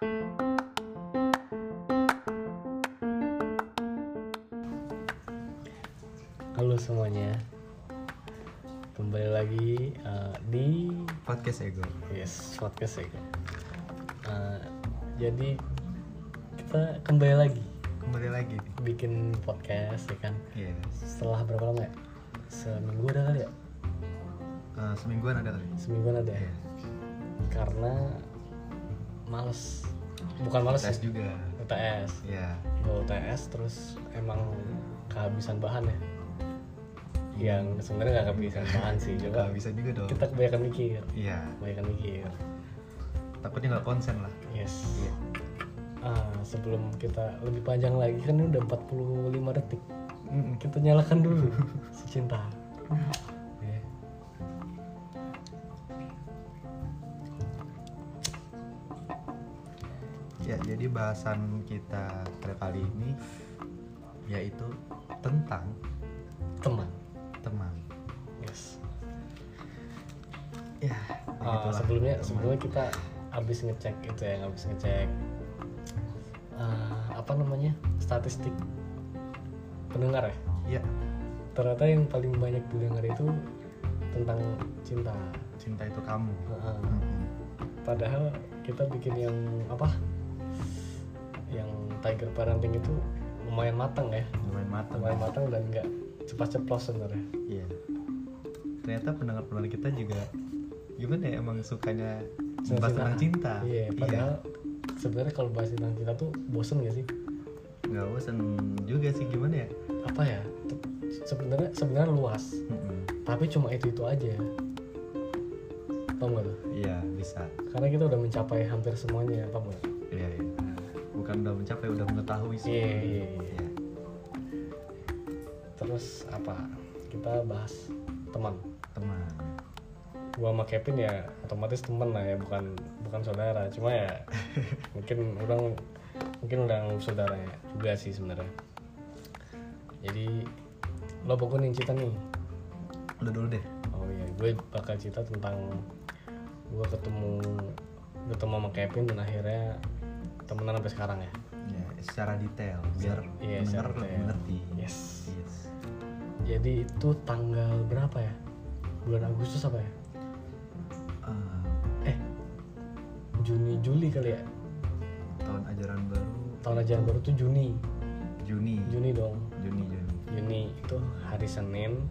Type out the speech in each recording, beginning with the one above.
Halo semuanya, kembali lagi uh, di podcast ego yes podcast ya. Uh, jadi kita kembali lagi kembali lagi bikin podcast ya kan. Iya. Setelah berapa lama ya? Seminggu ada kali ya? Eh, semingguan ada kali Semingguan ada ya? Iya. Karena males, bukan males sih, juga UTS. ya Gue UTS terus emang kehabisan bahan ya. Yang sebenarnya nggak kehabisan bahan sih, coba Nggak bisa juga dong kita kebanyakan mikir, iya kebanyakan mikir. takutnya nggak konsen lah Yes. iya Ah, sebelum kita lebih panjang lagi kan ini udah 45 detik. Mm-mm. Kita nyalakan dulu si cinta. bahasan kita pada kali ini yaitu tentang Teman. teman Yes. ya begitulah. sebelumnya Teman. sebelumnya kita habis ngecek itu ya, habis ngecek ah, apa namanya? statistik pendengar ya. ya Ternyata yang paling banyak didengar itu tentang cinta. cinta itu kamu Ah, Mm-mm. padahal kita bikin yang apa? Yang Tiger Parenting itu lumayan matang ya. lumayan matang. Lumayan matang dan nggak cepat ceplos sebenarnya. Iya. Ternyata pendengar-pendengar kita juga gimana ya emang sukanya bahas tentang cinta. iya padahal sebenarnya kalau bahas tentang cinta tuh bosen gak sih? Nggak bosan juga sih gimana ya? Apa ya? Sebenarnya sebenarnya luas. Mm-mm. tapi cuma itu itu aja. Paham gak tuh? Iya bisa. Karena kita udah mencapai hampir semuanya paham gak iya iya bukan udah mencapai udah mengetahui sih Iya, iya, iya. Iya. terus apa? Kita bahas teman. Teman. Gua sama Kevin ya otomatis temen lah ya bukan bukan saudara. Cuma ya mungkin orang mungkin udah nganggap saudara ya juga sih sebenarnya. Jadi lo pokoknya nih cerita nih. Udah dulu deh. Oh iya gue bakal cerita tentang gue ketemu ketemu sama Kevin dan akhirnya temenan sampai sekarang ya? Ya secara detail biar Iya, pendengar lebih mengerti. Yes. Yes. Jadi itu tanggal berapa ya? Bulan Agustus apa ya? Ah, eh Juni Juli kali ya? Tahun ajaran baru. Tahun ajaran baru tuh Juni. Juni. Juni dong. Juni Juni. Juni itu hari Senin.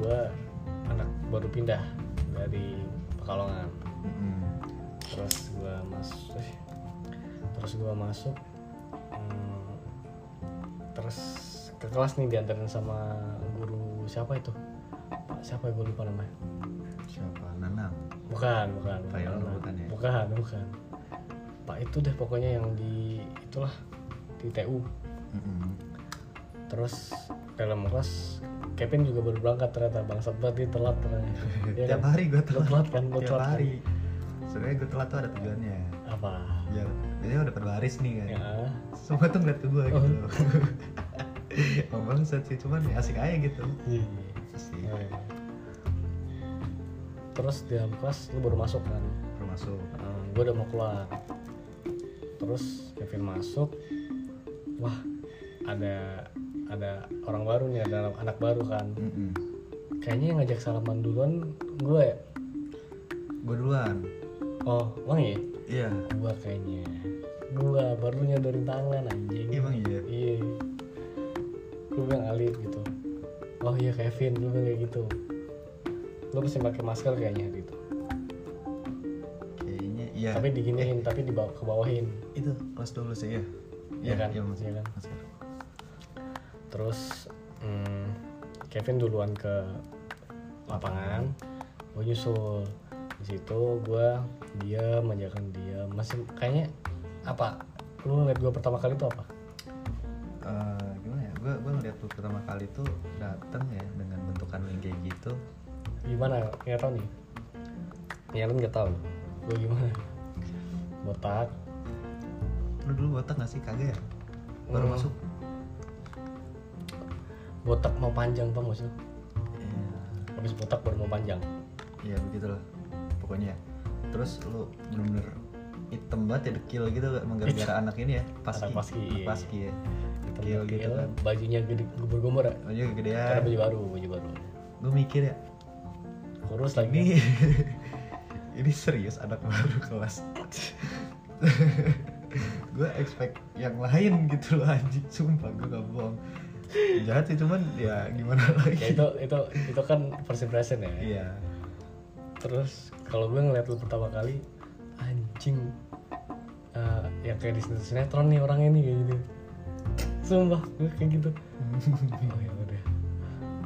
Gue anak baru pindah dari Pekalongan. Mm-mm. terus gue masuk eh, terus gue masuk hmm, terus ke kelas nih diantarin sama guru siapa itu? Pak siapa ya gue lupa namanya? Siapa? Nanang? Bukan bukan. Pak Yono bukan, bukan ya? bukan bukan. Pak itu deh pokoknya yang di itulah di TU Mm-mm. terus dalam kelas Kevin juga baru berangkat ternyata bangsat banget dia telat ternyata. Iya tiap kan? hari gue telat. Telat kan tiap telat hari. Sebenarnya gue telat tuh ada tujuannya. Apa? Biar biasanya udah pada baris nih kan. Ya. Semua tuh ngeliat ke gue Oh. gitu. Oh. Bangsat sih cuman ya asik aja gitu. Iya. asik. Oh, iya. terus di dalam kelas lu baru masuk kan? Baru masuk. Gue udah mau keluar. Terus Kevin masuk wah ada ada orang baru nih ada anak baru kan? Mm-mm. kayaknya yang ngajak salaman duluan gue ya? Gue duluan. Oh emang ya iya. Gue kayaknya gue baru nyodorin tangan anjing. Emang iya? Iya. Gue bilang Alif gitu. Oh iya Kevin gue bilang kayak gitu. Lo mesti pakai masker kayaknya gitu kayaknya iya. Tapi diginiin tapi di bawah ke bawahin. Itu kelas 12 ya iya. Iya kan? iya maksud Iya kan? masker. Terus hmm, Kevin duluan ke lapangan. Gue nyusul. Di situ gue diam aja kan diam masih kayaknya apa? Lu ngeliat gue pertama kali itu apa? Eh, gimana ya? Gue gue ngeliat tuh pertama kali tuh dateng ya dengan bentukan yang kayak gitu. Gimana? Nggak tahu nih. Nyalin nggak tahu. Gue gimana? Botak. Lu dulu botak gak sih? Kagak ya? Baru Hmm. masuk. Botak mau panjang pak maksudnya? Iya. habis botak baru mau panjang. Iya begitulah. Pokoknya. Terus lu bener-bener hitam banget ya dekil gitu emang gara-gara anak ini ya paski Anak paski, iya, paski ya. Dekil Dekil, gitu kan. Bajunya gede gembur-gembur ya? Baju karena kegedean baju baru baju baru. Gue mikir ya. Kurus lagi. Ini ini serius anak baru kelas. Gue expect yang lain gitu loh anjing. Sumpah gue gak bohong. Jahat sih cuman ya gimana lagi? Ya itu itu itu kan first impression ya. Iya. Terus kalau gue ngeliat lu pertama kali anjing eh, yang kayak di sinetron nih orang ini kayak gitu. Sumpah gue kayak gitu. Oh ya udah.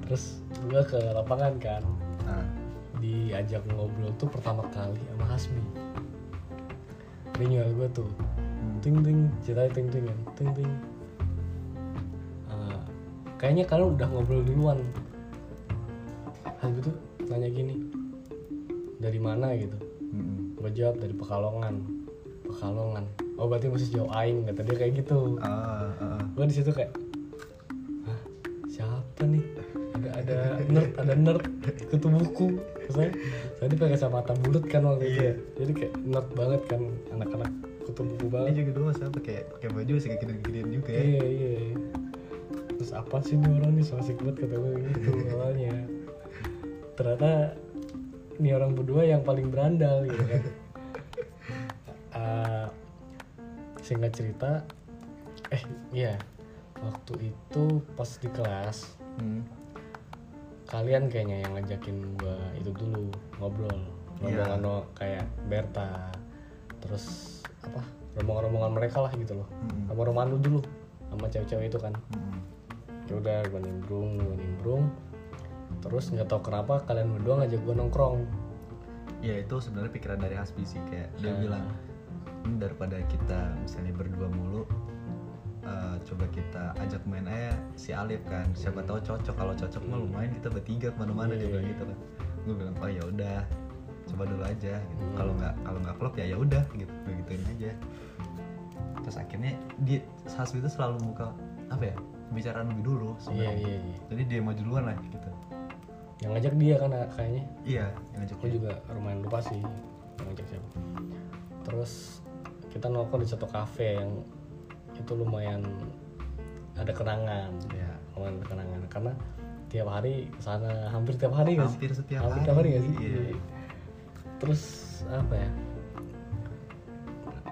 Terus gue ke lapangan kan. Nah. Diajak ngobrol tuh pertama kali sama Hasbi. Dia nyuruh gue tuh hmm. ting ting ceritanya ting ting kan. Ting ting. Ah, kayaknya kalian udah ngobrol duluan. Hasbi tuh nanya gini dari mana? gitu. Gue jawab dari Pekalongan. Pekalongan. Oh berarti mesti jauh aing kata dia kayak gitu. Ah ah, ah. gue di situ kayak Hah, siapa nih? Ada ada nerd ada nerd kutu buku saya tadi pakai kacamata bulat kan waktu itu ya. Jadi kayak nerd banget kan anak-anak kutu buku ini banget juga dulu saya pakai pakai baju sih kayak gini-ginian juga ya. Iya iya. Iya. terus apa sih nih orang nih? So asik banget kata gue gitu awalnya. Ternyata ini orang berdua yang paling berandal gitu kan Eh, singkat cerita eh iya waktu itu pas di kelas Hmm. kalian kayaknya yang ngajakin gua itu dulu ngobrol Iya. rombongan kayak Berta terus apa rombongan-rombongan mereka lah gitu loh Mm-mm. sama Romano dulu sama cewek-cewek itu kan Mm-mm. ya udah gue nimbrung gue nimbrung terus nggak tahu kenapa kalian berdua ngajak gue nongkrong. Ya itu sebenarnya pikiran dari Hasbi sih kayak dia Ah. bilang "Hmm, daripada kita misalnya berdua mulu eh, coba kita ajak main aja si Alif kan. Siapa tahu cocok kalau cocok mah lumayan kita bertiga ke mana-mana dia Iya. bilang gitu kan. Gue bilang oh ya udah coba dulu aja gitu. Hmm. kalau nggak kalau nggak klop ya ya udah gitu begituin aja. Terus akhirnya dia Hasbi itu selalu buka apa ya pembicaraan lebih dulu iya sebenarnya. iya iya. Jadi dia mau duluan lah gitu yang ngajak dia kan kayaknya. Iya yang ngajak aku dia. juga lumayan lupa sih yang ngajak siapa. Terus kita nongkrong di satu kafe yang itu lumayan ada kenangan. Iya. lumayan ada kenangan. Karena tiap hari ke sana hampir tiap hari sih? Hampir setiap hampir hari, tiap hari nggak sih? Iya. terus apa ya?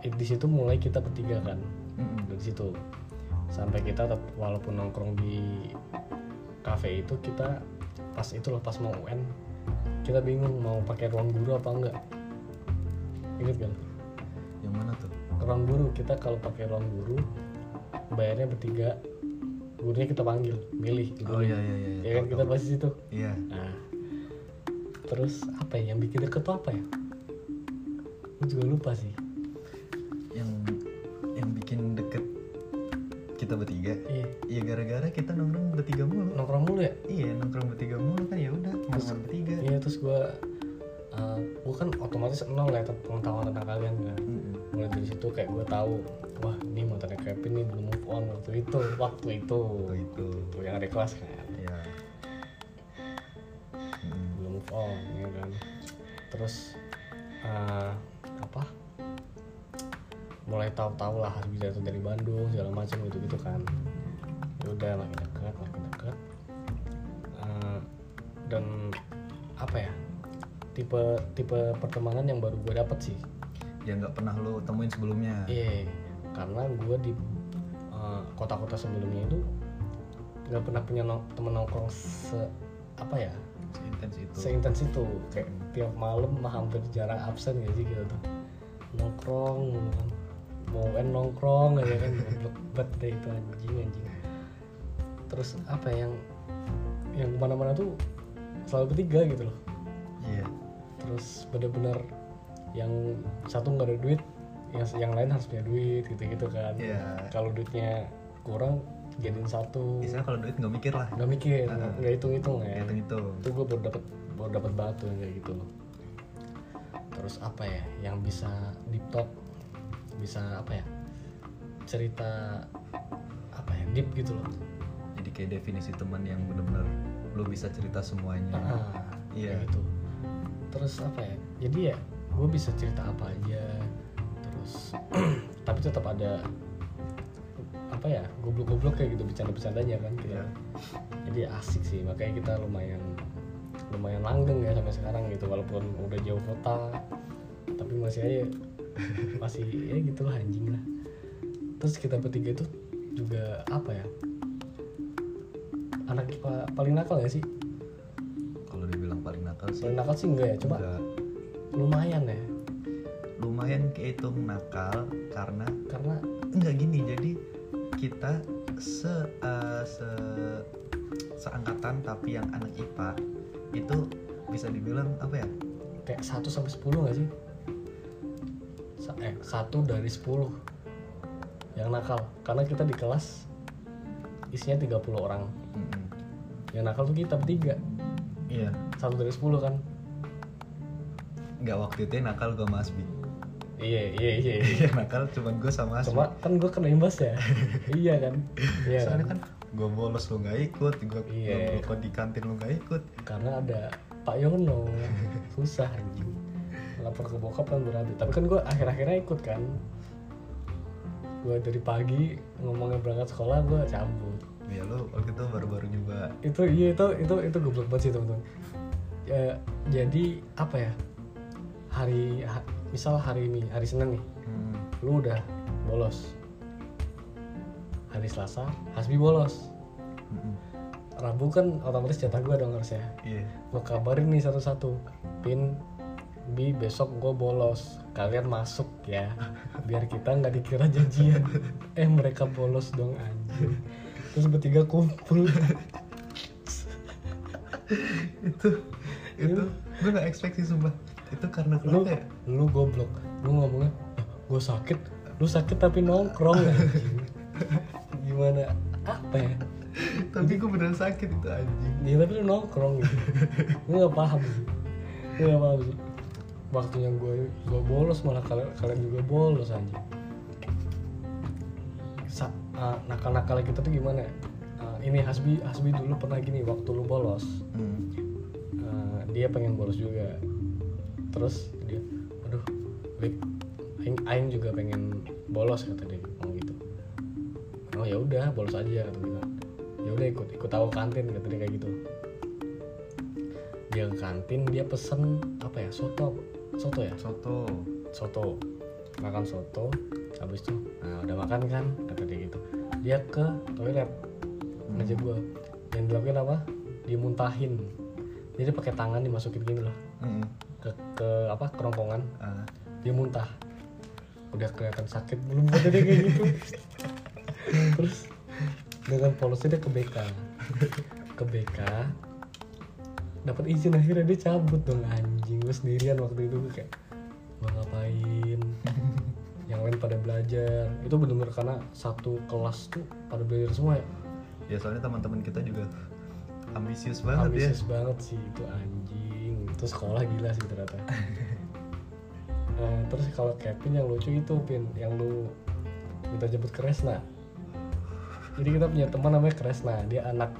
Eh, di situ mulai kita bertiga kan. Mm-mm. dari situ. Sampai kita walaupun nongkrong di kafe itu kita pas itu loh pas mau UN kita bingung mau pakai ruang guru apa enggak. Inget kan yang mana tuh? Ruang guru kita kalau pakai ruang guru bayarnya bertiga. Gurunya kita panggil milih gitu oh iya iya iya ya kan kita tahu. pas di situ. iya. Nah terus apa ya yang bikin deket tuh apa ya? Gue juga lupa sih. Yang yang bikin deket kita bertiga iya iya gara-gara kita nongkrong bertiga mulu. Nongkrong mulu ya? Iya nongkrong bertiga mulu kan ya udah malam bertiga. iya terus gue uh, gue kan otomatis nol ya tentang pengetahuan tentang kalian kan. Mm-mm. mulai dari situ kayak gue tahu wah ini mantannya Kevin nih belum move on waktu itu waktu itu. Waktu itu. Tuh, yang ada kelas kan. Iya. Mm. belum move on ya kan. Terus uh, apa? Mulai tahu-tahu lah bisa itu dari Bandung segala macam gitu gitu kan ya udah makin dekat makin dekat Uh, dan apa ya tipe tipe pertemanan yang baru gue dapet sih. Yang nggak pernah lo temuin sebelumnya. Iya, karena gue di uh, kota-kota sebelumnya itu nggak pernah punya nong- temen nongkrong se apa ya seintens itu. seintens itu. Kayak tiap malam mah hampir jarang absen gak sih gitu tuh. Nongkrong mau kan nongkrong aja kan goblok banget deh itu anjing anjing terus apa ya, yang yang ke mana-mana tuh selalu bertiga gitu loh. Iya. Terus bener-bener yang satu nggak ada duit yang yang lain harus punya duit gitu gitu kan. Iya. kalau duitnya kurang jadiin satu. Biasanya kalau duit nggak mikir lah. Nggak mikir nggak hitung hitung ya. Hitung itu itu gue baru dapat baru dapat batu kayak gitu loh. Terus apa ya yang bisa deep talk bisa apa ya cerita apa ya deep gitu loh kayak definisi teman yang benar-benar lo bisa cerita semuanya. Ah, Iya. gitu. Terus apa ya? Jadi ya gue bisa cerita apa aja. Terus tapi tetap ada apa ya goblok-goblok kayak gitu bercanda-bercandanya kan kita jadi asik sih. Makanya kita lumayan lumayan langgeng ya sampai sekarang gitu walaupun udah jauh kota tapi masih aja masih ya gitulah anjing lah. Terus kita bertiga itu juga apa ya anak IPA paling nakal gak sih? Kalau dibilang paling nakal sih. Paling nakal sih enggak ya? Coba. Enggak. lumayan ya? Lumayan kehitung nakal karena karena enggak gini jadi kita se eh, se seangkatan tapi yang anak IPA itu bisa dibilang apa ya? Kayak 1 sampai 10 gak sih? Eh, satu dari 10 yang nakal. Karena kita di kelas isinya 30 orang. Mm-mm. Yang nakal tuh kita bertiga. Iya. Satu dari 10 kan. Nggak waktu itu yang nakal gue Mas Bi iya iya iya. Yang nakal cuma gue sama Asbi. Cuma kan gue kena imbas ya. Iya kan? Iya soalnya kan? kan gue bolos lu nggak ikut. Gue Iya. gue di kantin lu nggak ikut. Karena ada Pak Yono. Susah anjing. Lapor ke bokap kan berarti. Tapi kan gue akhir-akhirnya ikut kan. Gue dari pagi ngomongnya berangkat sekolah gue cabut ya lu waktu itu baru-baru nyoba. Itu iya itu itu itu goblok banget sih teman-teman. Ya, jadi apa ya hari ha- misal hari ini hari Senin nih Hmm. lu udah bolos. Hari Selasa Hasbi bolos. Mm-mm. Rabu kan otomatis jatah gue dong harusnya. Iya. Gue kabarin nih satu-satu. Pin bi besok gue bolos. Kalian masuk ya. Biar kita nggak dikira janjian. Eh mereka bolos dong anjing terus bertiga kumpul. Itu itu gue nggak expect sih sumpah. Itu karena lu ya? lu goblok. Lu ngomongnya gue sakit. Lu sakit tapi nongkrong. Anjing gimana? Apa ya? Tapi gue beneran sakit itu anjing. Ya tapi lu nongkrong. Gitu gue nggak paham. Sih gue nggak paham sih. Waktunya gue gue bolos malah kalian kalian juga bolos anjing uh, nakal-nakal kita tuh gimana? Uh, ini Hasbi Hasbi dulu pernah gini waktu lu bolos. Hmm. uh, dia pengen bolos juga. Terus dia aduh Wik, Aing, Aing juga pengen bolos kata dia. Ngomong gitu. Oh ya udah bolos aja kata dia. Ya udah ikut ikut aku kantin kata dia kayak gitu. Dia ke kantin dia pesen apa ya soto. Soto ya? Soto. Soto. Makan soto habis itu nah udah makan kan kata dia ke toilet ngajak gua. Yang dilakuin apa? Dimuntahin. Jadi pakai tangan dimasukin gini loh Mm-mm. ke ke apa? Kerongkongan. Ah. dia muntah. Udah kelihatan sakit belum ada dia kayak gitu. Terus dengan polosnya dia ke BK ke BK dapat izin akhirnya dia cabut dong anjing. Gue sendirian waktu itu gue kayak gue ngapain yang lain pada belajar. Itu bener-bener karena satu kelas tuh pada belajar semua ya. Ya soalnya teman-teman kita juga ambisius banget ya. Ambisius banget sih itu anjing. Itu sekolah gila sih ternyata. Eh, terus kalau Kevin yang lucu itu pin yang lu minta jemput Kresna jadi kita punya teman namanya Kresna dia anak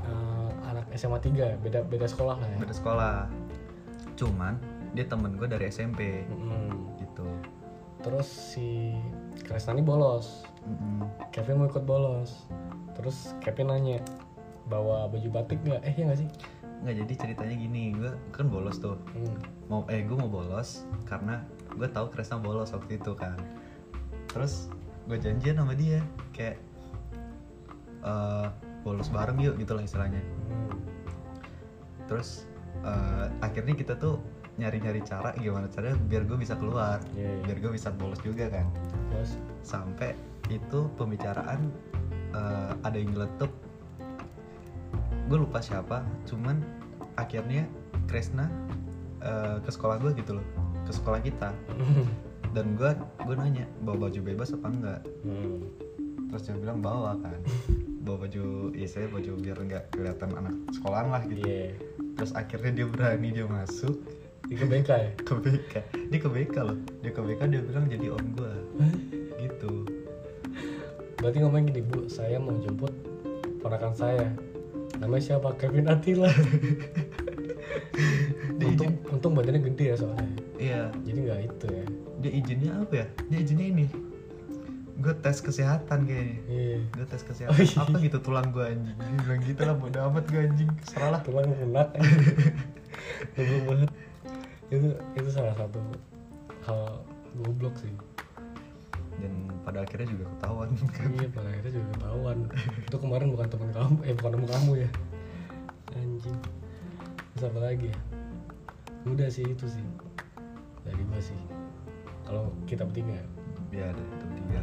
eh, anak SMA 3 beda beda sekolah lah ya. Beda sekolah. Cuman dia temen gue dari SMP Mm-mm. gitu terus si Kresna ini bolos. Mm-mm. Kevin mau ikut bolos. Terus Kevin nanya bawa baju batik nggak? Eh ya nggak sih? Nggak jadi ceritanya gini gue kan bolos tuh. Hmm. mau eh gue mau bolos karena gue tahu Kresna bolos waktu itu kan. Terus gue janjian sama dia kayak eh, bolos bareng yuk gitu lah istilahnya. Hmm. terus eh, akhirnya kita tuh nyari-nyari cara gimana caranya biar gue bisa keluar Iya, iya. biar gue bisa bolos juga kan. Terus? Sampai itu pembicaraan eh, ada yang nyeletuk. Gue lupa siapa cuman akhirnya Kresna eh, ke sekolah gue gitu loh ke sekolah kita. Dan gue gue nanya bawa baju bebas apa enggak? Hmm. terus dia bilang bawa kan. Bawa baju ya saya baju biar nggak kelihatan anak sekolahan lah gitu. Iya. terus akhirnya dia berani dia masuk Di ke BK ya? ke BK dia ke BK loh. Dia ke BK dia bilang jadi om gue gitu. Berarti ngomong gini bu, saya mau jemput ponakan saya. Namanya siapa? Kevin Attila. untung, untung badannya gede ya soalnya. iya. Jadi nggak itu ya. dia izinnya apa ya? Dia izinnya ini. Gue tes kesehatan kayaknya. Iya. Gue tes kesehatan. Oh, iya. apa gitu tulang gue anjing? Dia bilang gitu lah bodo amat gue anjing. Serah lah. Tulang lunak banget itu itu salah satu hal goblok sih. Dan pada akhirnya juga ketahuan. Iya pada akhirnya juga ketahuan. Itu kemarin bukan teman kamu eh bukan teman kamu ya. Anjing. Terus apa lagi ya? Udah sih itu sih. Dari gua sih. Kalau kita bertiga ya? Ya ada itu tiga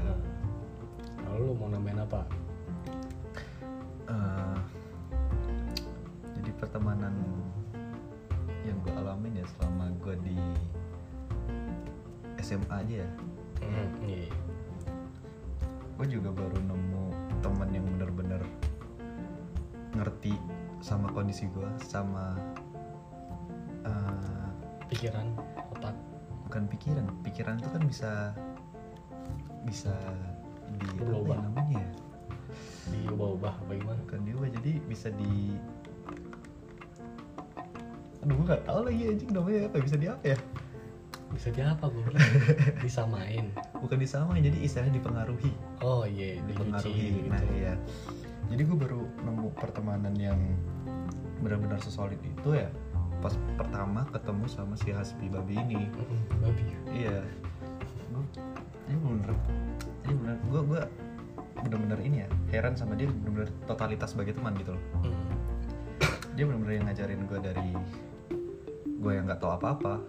kalau lu mau nambahin apa? Eh, jadi pertemanan yang gue alamin ya selama gue di SMA aja ya hmm, iya gue juga baru nemu temen yang bener-bener ngerti sama kondisi gue sama eh, pikiran otak bukan pikiran pikiran itu kan bisa bisa di apa ya Berubah. namanya ya? diubah-ubah bagaimana bukan diubah jadi bisa di aduh gue gak tau lagi anjing namanya apa? Bisa di apa ya? Bisa di apa gua? Disamain. Bukan disamain jadi istilahnya dipengaruhi. Oh iya dipengaruhi diuji nah gitu iya. Jadi gue baru nemu pertemanan yang benar-benar sesolid itu ya pas pertama ketemu sama si Hasbi Babi ini. Babi. Iya. Gue ini bener ini bener gue gue bener-bener ini ya heran sama dia bener-bener totalitas sebagai teman gitu loh. Mm. dia bener-bener yang ngajarin gue dari gue yang nggak tahu apa-apa.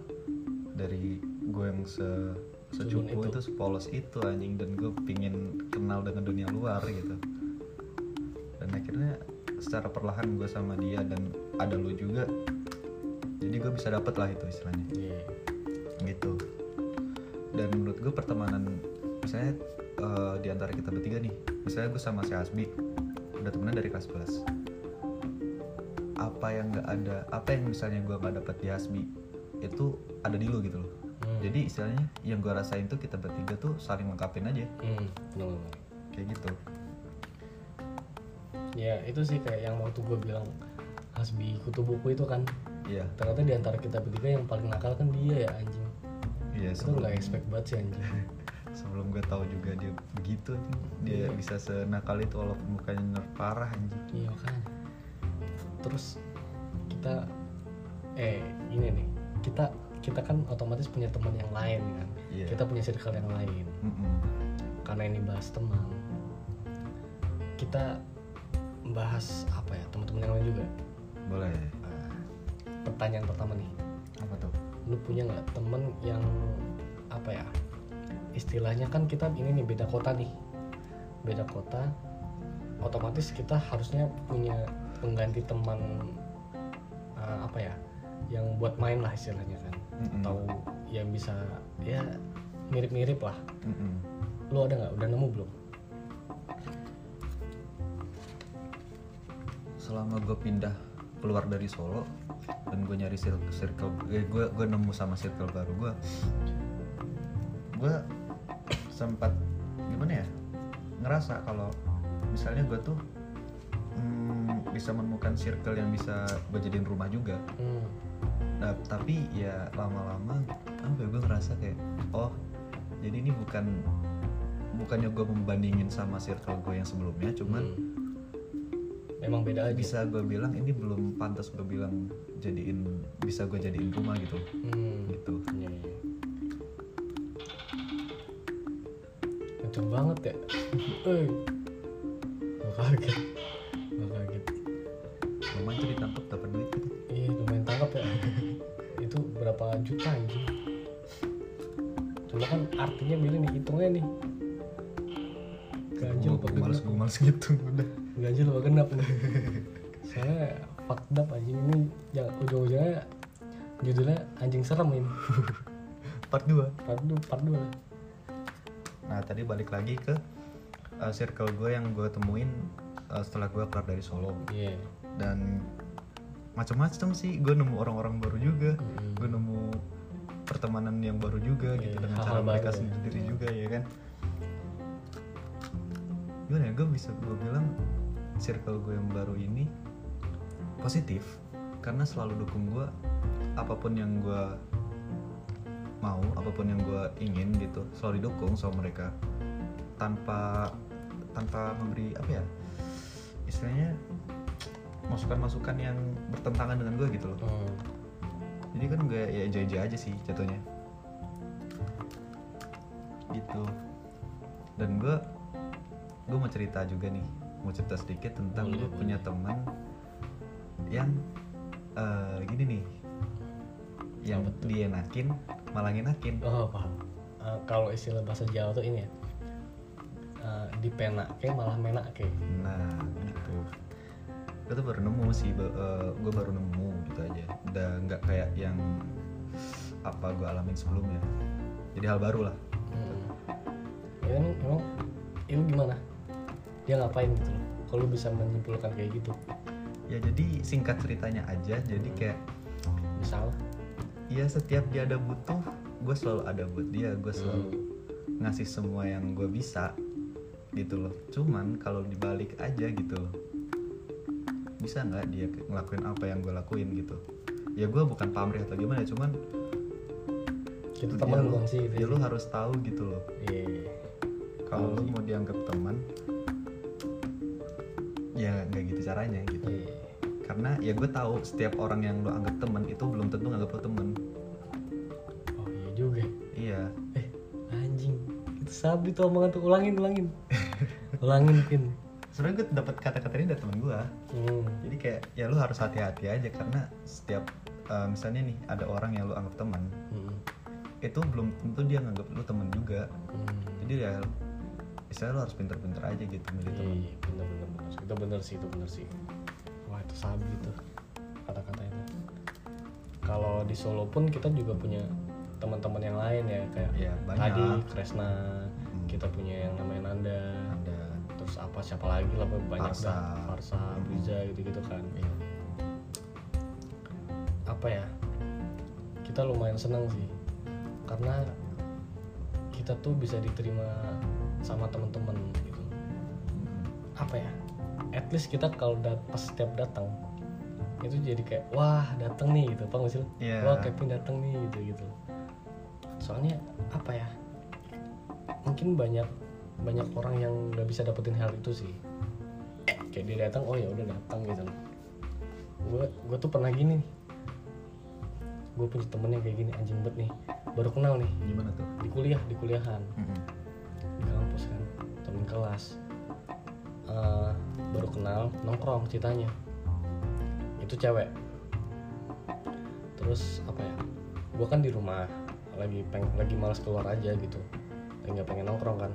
Dari gue yang se secupu itu. itu sepolos itu anjing. Dan gue pingin kenal dengan dunia luar gitu. Dan akhirnya secara perlahan gue sama dia dan ada lu juga jadi gue bisa dapet lah itu istilahnya. Iya. Gitu. Dan menurut gue pertemanan misalnya eh, di antara kita bertiga nih misalnya gue sama si Asbi udah temenan dari kelas 11 apa yang nggak ada apa yang misalnya gue nggak dapat di Asbi itu ada di lu gitu loh Hmm. jadi istilahnya yang gue rasain tuh kita bertiga tuh saling lengkapin aja hmm, bener-bener. kayak gitu ya itu sih kayak yang waktu gue bilang Hasbi kutu buku itu kan iya ternyata di antara kita bertiga yang paling nakal kan dia ya anjing iya itu nggak expect banget sih anjing sebelum gue tahu juga dia begitu anjing. dia Iya. bisa senakal itu walaupun mukanya nerd parah anjing iya kan terus kita eh ini nih kita kita kan otomatis punya teman yang lain kan. Iya. kita punya circle yang lain. Mm-mm. karena ini bahas teman kita bahas apa ya teman-teman yang lain juga? Boleh. Nah, pertanyaan pertama nih. Apa tuh? Lu punya nggak temen yang apa ya istilahnya kan kita ini nih beda kota nih. Beda kota otomatis kita harusnya punya pengganti teman uh, apa ya yang buat main lah istilahnya kan Mm-mm. atau yang bisa ya mirip-mirip lah Mm-mm. lu ada nggak udah nemu belum selama gue pindah keluar dari Solo dan gue nyari circle, circle eh, gue gue nemu sama circle baru gue gue sempat gimana ya ngerasa kalau misalnya gue tuh mm, bisa menemukan circle yang bisa gue jadiin rumah juga hmm. nah tapi ya lama-lama apa ya gue ngerasa kayak oh jadi ini bukan bukannya gue membandingin sama circle gue yang sebelumnya cuman Hmm. memang beda aja bisa gue bilang ini belum pantas gue bilang jadiin bisa gue jadiin rumah gitu hmm. gitu Iya, iya. Kenceng banget ya. Eh. Kaget. 4 juta gitu. ini cuma kan artinya milih nih hitungnya nih. Ganjil apa genap? males gue males gitu udah. Ganjil apa genap? Nih saya fucked up aja ini yang ujung-ujungnya judulnya anjing serem ini. Part 2 part 2 part 2 nah tadi balik lagi ke uh, circle gue yang gue temuin uh, setelah gue keluar dari Solo. Yeah. dan macam-macam sih gue nemu orang-orang baru juga Mm. gue nemu pertemanan yang baru juga Iya, gitu dengan hal-hal cara mereka baru ya. sendiri juga ya kan gimana ya gue bisa gue bilang circle gue yang baru ini positif karena selalu dukung gue apa pun yang gue mau apa pun yang gue ingin gitu selalu didukung sama mereka tanpa tanpa memberi apa ya istilahnya masukan-masukan yang bertentangan dengan gue gitu loh Hmm. jadi kan gue ya enjoy aja sih jatuhnya gitu dan gue gue mau cerita juga nih mau cerita sedikit tentang gue punya teman yang eh, gini nih yang Apa tuh? dienakin malah ngenakin Oh paham. Eh, kalau istilah bahasa Jawa tuh ini ya. Eh, dipenake malah menake. nah gitu gue tuh baru nemu sih gue baru nemu gitu aja udah nggak kayak yang apa gue alamin sebelumnya jadi hal baru lah Hmm. Ya kan emang itu gimana? Dia ngapain gitu loh? Kalau bisa menyimpulkan kayak gitu, ya jadi singkat ceritanya aja jadi kayak misal ya setiap dia ada butuh gue selalu ada buat dia gue selalu Hmm. ngasih semua yang gue bisa gitu loh cuman kalau dibalik aja gitu loh bisa nggak dia ngelakuin apa yang gue lakuin gitu? Ya gue bukan pamrih atau gimana cuman ya teman lu- bukan sih ya lu harus tahu gitu loh. Iya. kalau lu mau dianggap teman ya nggak gitu caranya gitu. Iya. karena ya gue tahu setiap orang yang lu anggap teman itu belum tentu nganggap lu temen. Oh iya juga. iya. Eh anjing, itu sabi tuh omongan tuh. Ulangin ulangin, ulangin pin. Sebenarnya gue dapat kata-kata ini dari temen gue Hmm. jadi kayak ya lu harus hati-hati aja karena setiap eh, misalnya nih ada orang yang lu anggap teman Hmm. itu belum tentu dia nganggap lu temen juga Hmm. jadi ya istilahnya lu harus pinter-pinter aja gitu milih temen iya, bener bener bener. Itu bener sih, itu bener sih. Wah itu sabi tuh kata-kata itu. Kalau di Solo pun kita juga punya teman-teman yang lain ya kayak ya banyak tadi Kresna, Hmm. kita punya yang namanya Nanda, apa siapa lagi lah banyak Farsa. dah, Farsa, Briza gitu-gitu kan. Iya. Apa ya? Kita lumayan seneng sih karena kita tuh bisa diterima sama teman-teman gitu. Hmm. apa ya at least kita kalau dat pas setiap datang itu jadi kayak wah datang nih gitu nggak sih? Iya. wah Kevin datang nih gitu gitu soalnya apa ya mungkin banyak banyak orang yang nggak bisa dapetin hal itu sih. Kayak dia datang oh ya udah datang gitu. Gue gue tuh pernah gini nih. Gue punya temen yang kayak gini anjing banget nih. Baru kenal nih. Gimana tuh? Di kuliah di kuliahan. Mm-mm. di kampus kan temen kelas. Eh, baru kenal nongkrong ceritanya. Itu cewek. Terus apa ya? Gue kan di rumah lagi peng lagi malas keluar aja gitu. Nggak pengen nongkrong kan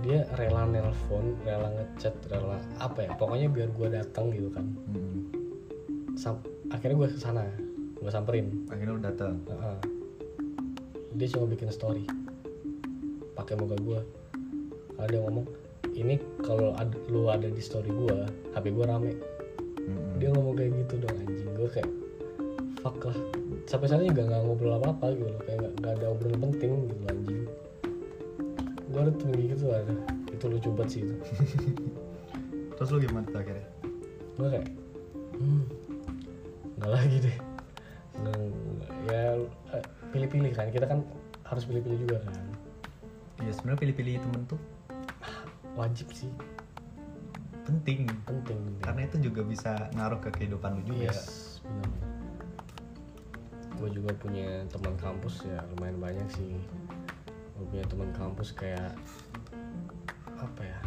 dia rela nelpon rela ngechat rela apa ya pokoknya biar gue datang gitu kan. Mm-mm. Sam- akhirnya gue ke sana gue samperin. Akhirnya lu datang Heeh. dia cuma bikin story pakai muka gua. Ada yang ngomong ini kalau ada, lu ada di story gua HP gua rame. Mm-mm. dia ngomong kayak gitu dong anjing. Gua kayak fuck lah. Sampai sana juga nggak ngobrol apa apa gitu loh kayak nggak ada obrolan penting gitu anjing temen kayak gitu ada. Itu lucu banget sih itu. Terus lu gimana tuh akhirnya? Gua kayak hmm nggak lagi deh. Nggak, ya eh, pilih-pilih kan. Kita kan harus pilih-pilih juga kan. Ya sebenarnya pilih-pilih temen tuh wajib sih. Penting. Penting karena itu juga bisa ngaruh ke kehidupan lu juga. Yes benar. Gue juga punya teman kampus ya lumayan banyak sih gue punya teman kampus kayak apa ya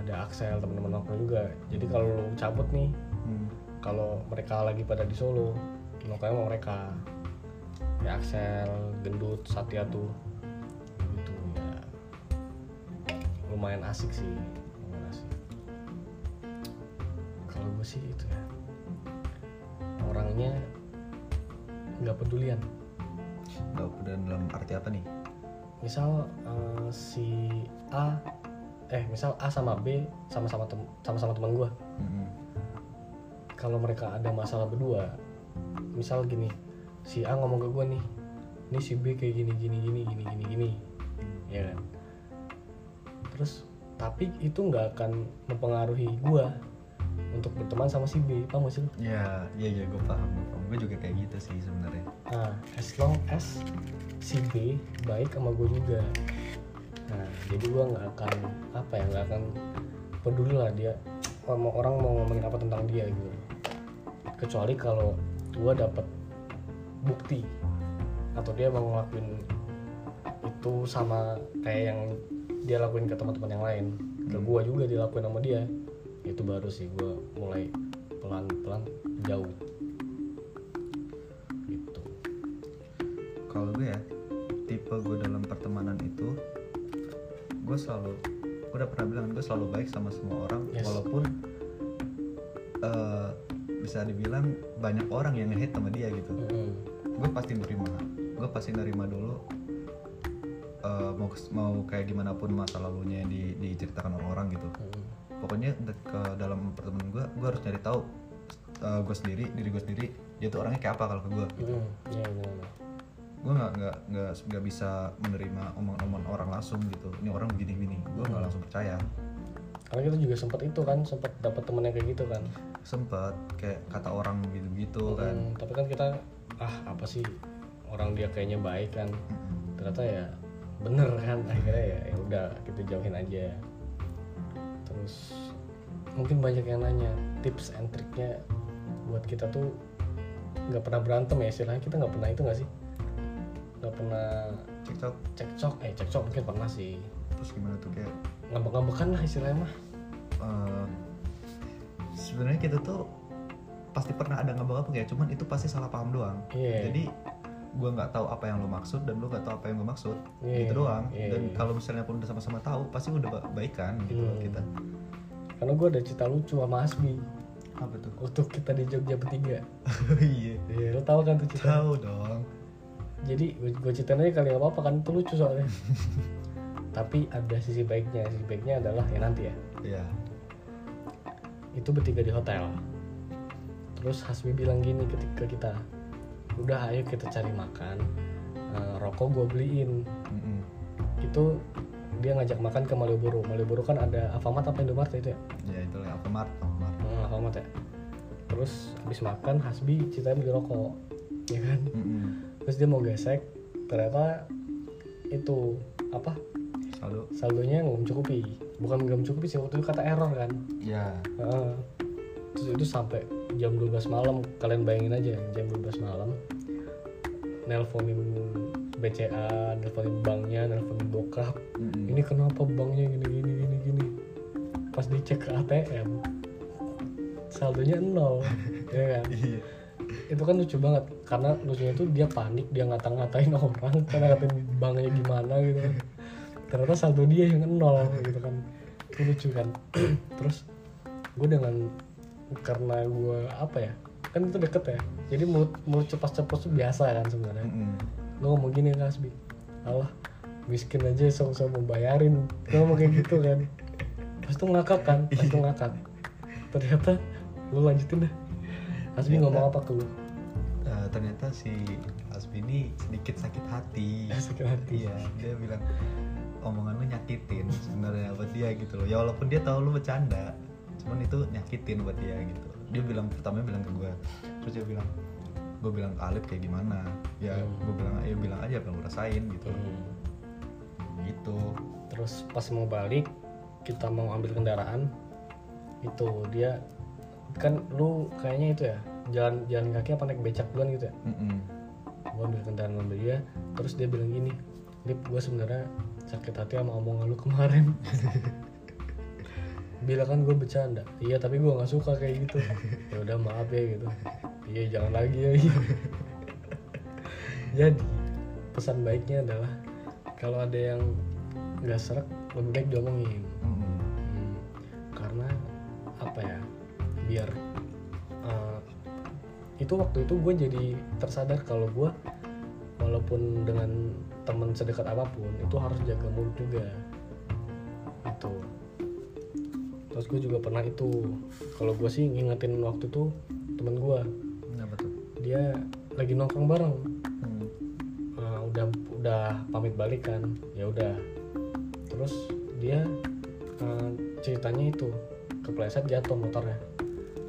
ada Axel teman-teman nongkrong juga. Jadi kalau lu cabut nih Hmm. kalau mereka lagi pada di Solo nongkrong sama mereka. Ya Axel gendut Satya tuh gitu ya. Lumayan asik sih lumayan asik. Kalau gue sih itu ya orangnya nggak pedulian. Nggak peduli dalam arti apa nih misal eh, si A eh misal A sama B sama-sama tem- sama-sama teman gue Mm-mm. kalau mereka ada masalah berdua misal gini si A ngomong ke gue nih ini si B kayak gini gini gini gini gini gini. Ya kan? Terus tapi itu nggak akan mempengaruhi gue untuk berteman sama si B paham gak sih lu? ya iya iya gue paham gue paham gue juga kayak gitu sih sebenarnya Nah, as long as si B baik sama gue juga. Nah, jadi gue nggak akan apa ya nggak akan peduli lah dia mau orang mau ngomongin apa tentang dia gitu. Kecuali kalau gue dapet bukti atau dia mau ngelakuin itu sama kayak yang dia lakuin ke teman-teman yang lain ke Hmm. gue juga dilakuin sama dia itu baru sih gue mulai pelan-pelan jauh gitu kalau gue ya tipe gue dalam pertemanan itu gue selalu gue udah pernah bilang gue selalu baik sama semua orang Yes. walaupun eh, bisa dibilang banyak orang yang nge-hate sama dia gitu Mm-mm. gue pasti nerima gue pasti nerima dulu eh, mau mau kayak gimana pun masa lalunya yang di, diceritakan orang-orang gitu Mm-mm. Pokoknya ke dalam pertemanan gue gue harus nyari tahu eh, gue sendiri diri gue sendiri dia tuh orangnya kayak apa kalau ke gue Hmm, benar. gue nggak nggak nggak nggak bisa menerima omongan-omongan orang langsung gitu ini orang begini-begini gue nggak langsung percaya Karena kita juga sempat itu kan, sempat dapat temen yang kayak gitu kan. sempet kayak kata orang gitu-gitu kan Hmm, tapi kan kita ah apa sih orang dia kayaknya baik kan. Ternyata ya bener kan akhirnya ya ya udah kita jauhin aja. Terus mungkin banyak yang nanya tips and triknya buat kita tuh nggak pernah berantem ya istilahnya. Kita nggak pernah itu nggak sih? Nggak pernah cekcok. cekcok. Eh cekcok mungkin pernah sih. Terus gimana tuh kayak ngambek-ngambekan lah istilahnya mah. Eh, sebenarnya kita tuh pasti pernah ada apa ya cuman itu pasti salah paham doang. Iya. jadi gue nggak tahu apa yang lo maksud dan lo nggak tahu apa yang gue maksud. Iya, gitu doang. iya, dan iya. kalau misalnya pun udah sama-sama tahu pasti udah ba- baikan gitu Hmm. kita. Karena gue ada cerita lucu sama Asbi apa tuh? Waktu kita di Jogja bertiga. Iya. Iya, lo tau kan tuh cerita? Tahu dong. Jadi gue ceritain aja kali nggak apa-apa kan? Itu lucu soalnya. Tapi ada sisi baiknya. Sisi baiknya adalah ya nanti ya. Iya. Itu bertiga di hotel. Terus Hasbi bilang gini ketika kita udah ayo kita cari makan. Eh, rokok gue beliin. Mm-mm. itu dia ngajak makan ke Malioboro. Malioboro kan ada Alfamart apa Indomaret ya itu ya? Ya itu lah Alfamart Alfamart. Hmm, Alfamart ya. Terus habis makan Hasbi ceritanya beli rokok ya kan? Mm-mm. terus dia mau gesek ternyata itu apa? Saldo. Saldonya nggak mencukupi. Bukan nggak mencukupi sih waktu itu kata error kan? Ya. Heeh. terus itu sampai jam 12 malam. Kalian bayangin aja jam 12 malam. Nelponin BCA nelponin banknya nelponin bokap. Mm-mm. ini kenapa banknya gini gini gini gini? Pas dicek ke ATM saldonya nol. Ya kan? Iya. Itu kan lucu banget karena lucunya itu dia panik dia ngata-ngatain orang karena ngatain banknya gimana gitu kan. Ternyata saldo dia yang nol gitu kan. Itu lucu kan. Terus gue dengan karena gue apa ya kan itu deket ya jadi mulut mulut cepat-cepat tuh biasa kan sebenarnya. Mm-mm. gue ngomong gini kan Asbi Allah miskin aja sama-sama mau bayarin. Gue ngomong kayak gitu kan. Pas itu ngakak kan pas itu ngakak. Ternyata lu lanjutin deh. Asbi ngomong apa ke lu? Eh, ternyata si Asbi ini sedikit sakit hati. Sakit hati. Iya dia bilang omongan lu nyakitin sebenarnya buat dia gitu loh. Ya walaupun dia tahu lu bercanda cuman itu nyakitin buat dia gitu. Dia bilang pertama bilang ke gue terus dia bilang gue bilang ke Alif kayak gimana? Ya Hmm. gue bilang ayo bilang aja apa yang rasain gitu. Hmm. gitu. Terus pas mau balik kita mau ambil kendaraan itu dia kan lu kayaknya itu ya jalan jalan kaki apa naik becak duluan gitu ya? Mm-mm. gue ambil kendaraan mobil dia terus dia bilang gini Lip gue sebenarnya sakit hati sama omongan lu kemarin bilang kan gue bercanda. Iya tapi gue nggak suka kayak gitu. Ya udah maaf ya gitu. Iya jangan lagi ya jadi pesan baiknya adalah kalau ada yang nggak serak lebih baik diomongin. Mm-mm. Hmm, karena apa ya biar uh, itu waktu itu gue jadi tersadar kalau gue walaupun dengan teman sedekat apa pun itu harus jaga mulut juga. Itu terus gue juga pernah itu. Kalau gue sih ngingetin waktu itu temen gue tuh? Dia lagi nongkrong bareng. Hmm. Uh, udah udah pamit balik kan. Ya udah. Terus dia uh, ceritanya itu kepleset jatuh motornya.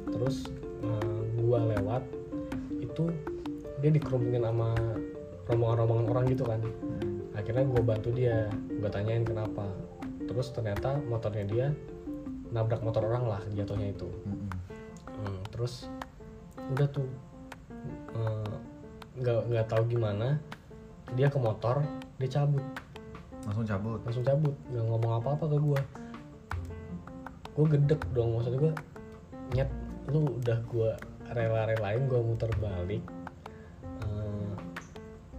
Terus eh, gua lewat itu dia dikerumunin sama rombongan-rombongan orang gitu kan. Akhirnya gue bantu dia gue tanyain kenapa. Terus ternyata motornya dia nabrak motor orang lah jatuhnya itu. Mm-mm. Hmm, terus udah tuh eh, nggak nggak tahu gimana dia ke motor dia cabut. Langsung cabut? Langsung cabut nggak ngomong apa-apa ke gue gue gedek dong maksud gue nyet lu udah gue rela-relain gue muter balik Eh,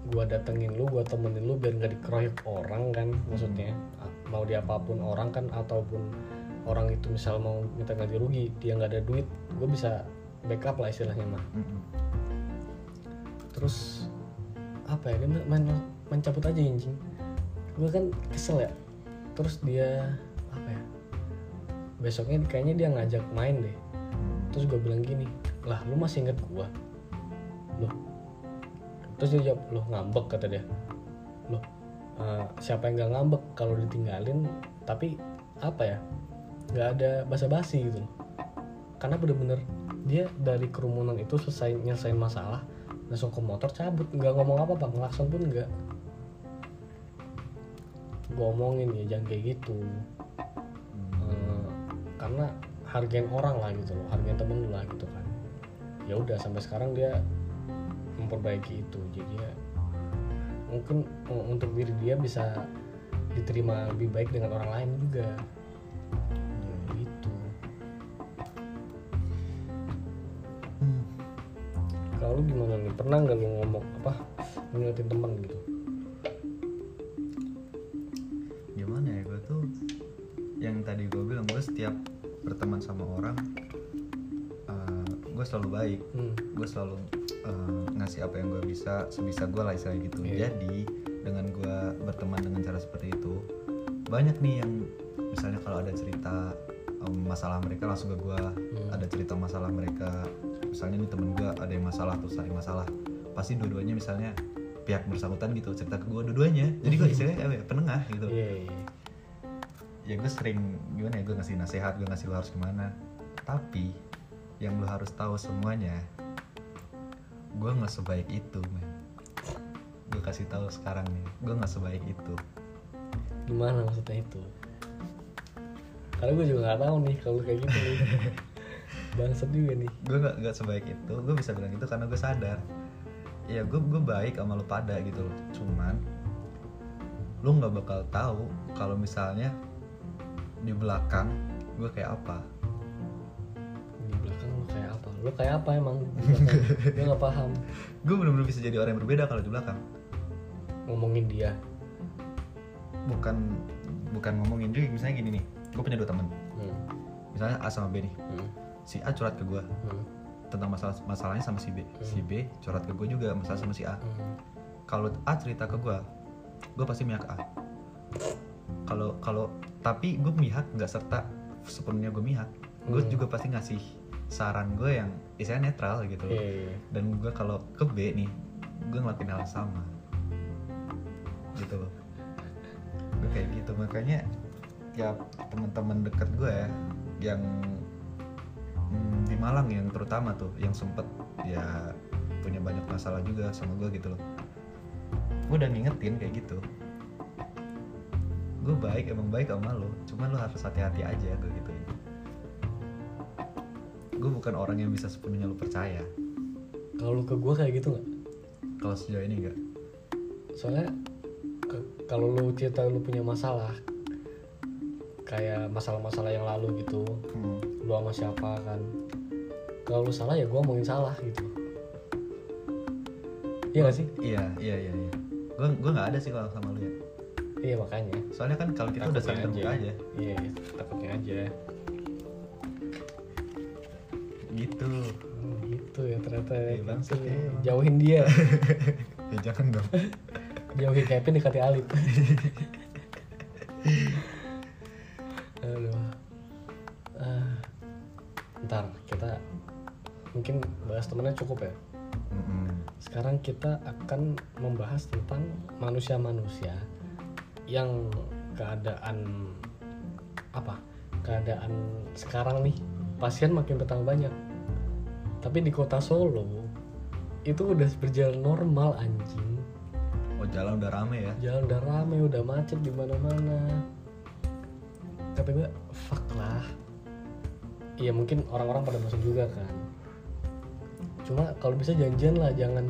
gue datengin lu gue temenin lu biar nggak dikeroyok orang kan maksudnya. Mau dia apa pun orang kan ataupun orang itu misal mau minta ganti rugi dia nggak ada duit gue bisa backup lah istilahnya mah Mm-mm. terus apa ya dia main main cabut aja anjing. Gue kan kesel ya. Terus dia apa ya besoknya kayaknya dia ngajak main deh. Terus gue bilang gini lah lu masih inget gue loh. Terus dia jawab loh ngambek kata dia. Loh eh, siapa yang nggak ngambek? Kalau ditinggalin tapi apa ya nggak ada basa-basi gitu. Loh karena bener-bener dia dari kerumunan itu selesai nyelesain masalah langsung ke motor cabut nggak ngomong apa apa ngelakson pun nggak. Gue omongin ya jangan kayak gitu. Eh, karena hargain orang lah gitu loh hargain temen lah gitu kan. Ya udah sampai sekarang dia memperbaiki itu. Jadi ya mungkin eh, untuk diri dia bisa diterima lebih baik dengan orang lain juga lu gimana nih pernah nggak lu ngomong apa ngingetin teman gitu gimana ya gue tuh yang tadi gue bilang gue setiap berteman sama orang gue selalu baik hmm. gue selalu eh, ngasih apa yang gue bisa sebisa gue lah istilahnya gitu Iya. jadi dengan gue berteman dengan cara seperti itu banyak nih yang misalnya kalau ada cerita em, masalah mereka langsung ke gue Hmm. ada cerita masalah mereka misalnya nih temen gue ada yang masalah atau saling masalah. Pasti dua-duanya misalnya pihak bersangkutan gitu cerita ke gue dua-duanya. Jadi gue istilahnya apa ya, penengah gitu. Iya, iya. ya gue sering gimana ya gue ngasih nasihat gue ngasih lo harus gimana. Tapi yang lo harus tahu semuanya gue nggak sebaik itu men. Gue kasih tahu sekarang nih gue nggak sebaik itu. Gimana maksudnya itu? Karena gue juga nggak tahu nih kalau kayak gitu nih bangsat juga nih. Gue nggak nggak sebaik itu. Gue bisa bilang itu karena gue sadar. Ya gue gue baik sama lo pada gitu loh. Cuman lo nggak bakal tahu kalau misalnya di belakang gue kayak apa. Di belakang lu kayak apa? Lu kayak apa emang? Gue nggak paham. Gue bener-bener bisa jadi orang yang berbeda kalau di belakang. Ngomongin dia. Bukan bukan ngomongin juga misalnya gini nih. Gue punya dua temen. Hmm. misalnya A sama B nih. Hmm. Si A curhat ke gue Hmm. tentang masalah masalahnya sama si B. Si B curhat ke gue juga masalah sama si A. Hmm. kalau A cerita ke gue gue pasti mihak A. Kalau kalau tapi gue mihak nggak serta sepenuhnya gue mihak gue Hmm. juga pasti ngasih saran gue yang istilahnya netral gitu loh. Iya, iya. dan gue kalau ke B nih gue ngelakuin hal sama. Gitu loh. Gue kayak gitu. Makanya ya teman-teman deket gue ya yang di Malang yang terutama tuh yang sempet ya punya banyak masalah juga sama gue gitu loh. Gue udah ngingetin kayak gitu. Gue baik emang baik sama lo cuman lo harus hati-hati aja gue gitu gue bukan orang yang bisa sepenuhnya lo percaya. Kalau lu ke gue kayak gitu nggak? Kalau sejauh ini enggak soalnya kalau lu cerita lu punya masalah kayak masalah-masalah yang lalu gitu Hmm. lu sama siapa kan kalau lu salah ya gue ngomongin salah gitu iya gak sih Iya, iya, iya, iya. Gue gue nggak ada sih kalau sama lu ya. iya makanya Soalnya kan kalau kita udah saling terbuka aja. iya takutnya aja Gitu. Hmm, gitu ya ternyata Iya, gitu. bangsat ya. jauhin dia Ya jangan dong. jauhin Kevin dekati Alip kita mungkin bahas temennya cukup ya. Mm-mm. sekarang kita akan membahas tentang manusia-manusia yang keadaan apa? Keadaan sekarang nih pasien makin bertambah banyak. Tapi di kota Solo itu udah berjalan normal anjing. Oh jalan udah rame ya? Jalan udah rame udah macet di mana-mana. Kata gue fuck lah iya mungkin orang-orang pada masuk juga kan. Cuma kalau bisa janjian lah jangan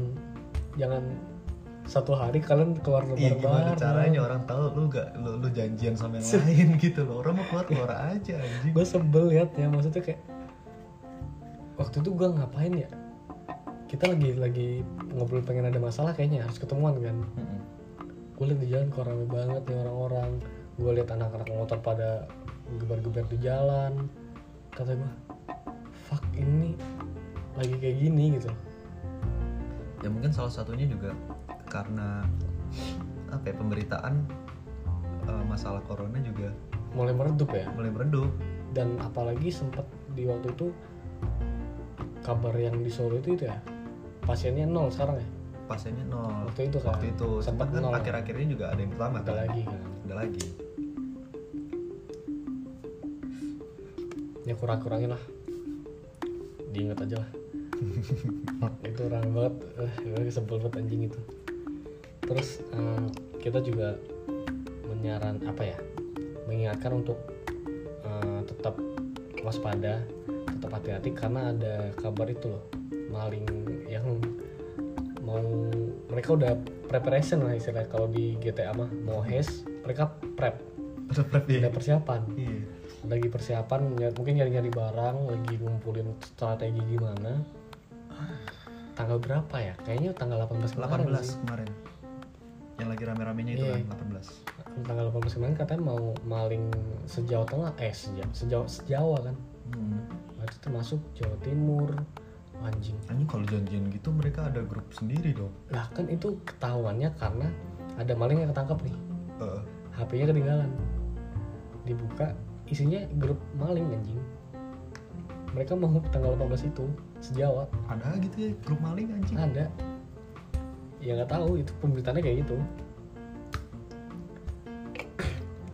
jangan satu hari kalian keluar Iya gimana caranya? Orang tahu lu gak lu, lu janjian sama yang lain gitu loh. Orang mau keluar keluar aja anjing. Gue sebel liat ya maksudnya kayak waktu itu gue ngapain ya? Kita lagi lagi ngobrol pengen ada masalah kayaknya harus ketemuan kan. Mm-mm. gue liat di jalan kok rame banget nih orang-orang. Gue liat anak-anak motor pada gebar-gebar di jalan kata gue fuck ini lagi kayak gini gitu. Ya mungkin salah satunya juga karena apa ya pemberitaan eh, masalah corona juga mulai meredup ya? Mulai meredup. Dan apalagi sempat di waktu itu kabar yang di Solo itu itu ya? Pasiennya nol sekarang ya? Pasiennya nol. Waktu itu kan? Waktu itu. Sempat kan nol. akhir-akhirnya juga ada yang pertama ada kan? lagi kan? Ada lagi ya kurang-kurangin lah. Diingat aja lah. Itu rame banget. Eh, gue sebel banget anjing itu. Terus eh, kita juga menyaran apa ya mengingatkan untuk eh, tetap waspada tetap hati-hati karena ada kabar itu loh. Maling yang mau mereka udah preparation lah istilahnya. Kalau di GTA mah mau haze mereka prep. Ada prep ya? Udah persiapan. Iya lagi persiapan ya, mungkin nyari-nyari barang lagi ngumpulin strategi gimana. Tanggal berapa ya? Kayaknya tanggal 18 kemarin 18 sih. kemarin. Yang lagi rame-ramenya itu Iya. kan 18 tanggal 18 kemarin katanya mau maling sejauh tengah eh sejauh sejauh sejawa kan? Hmm. berarti termasuk Jawa Timur anjing. Anjing kalau janjian gitu mereka ada grup sendiri dong. Lah kan itu ketahuannya karena ada maling yang ketangkap nih. Heeh. HP-nya ketinggalan. Dibuka isinya grup maling anjing. Mereka mau tanggal 18 itu sejawa. Ada gitu ya grup maling anjing? Ada. Ya nggak tahu itu pemberitaannya kayak gitu.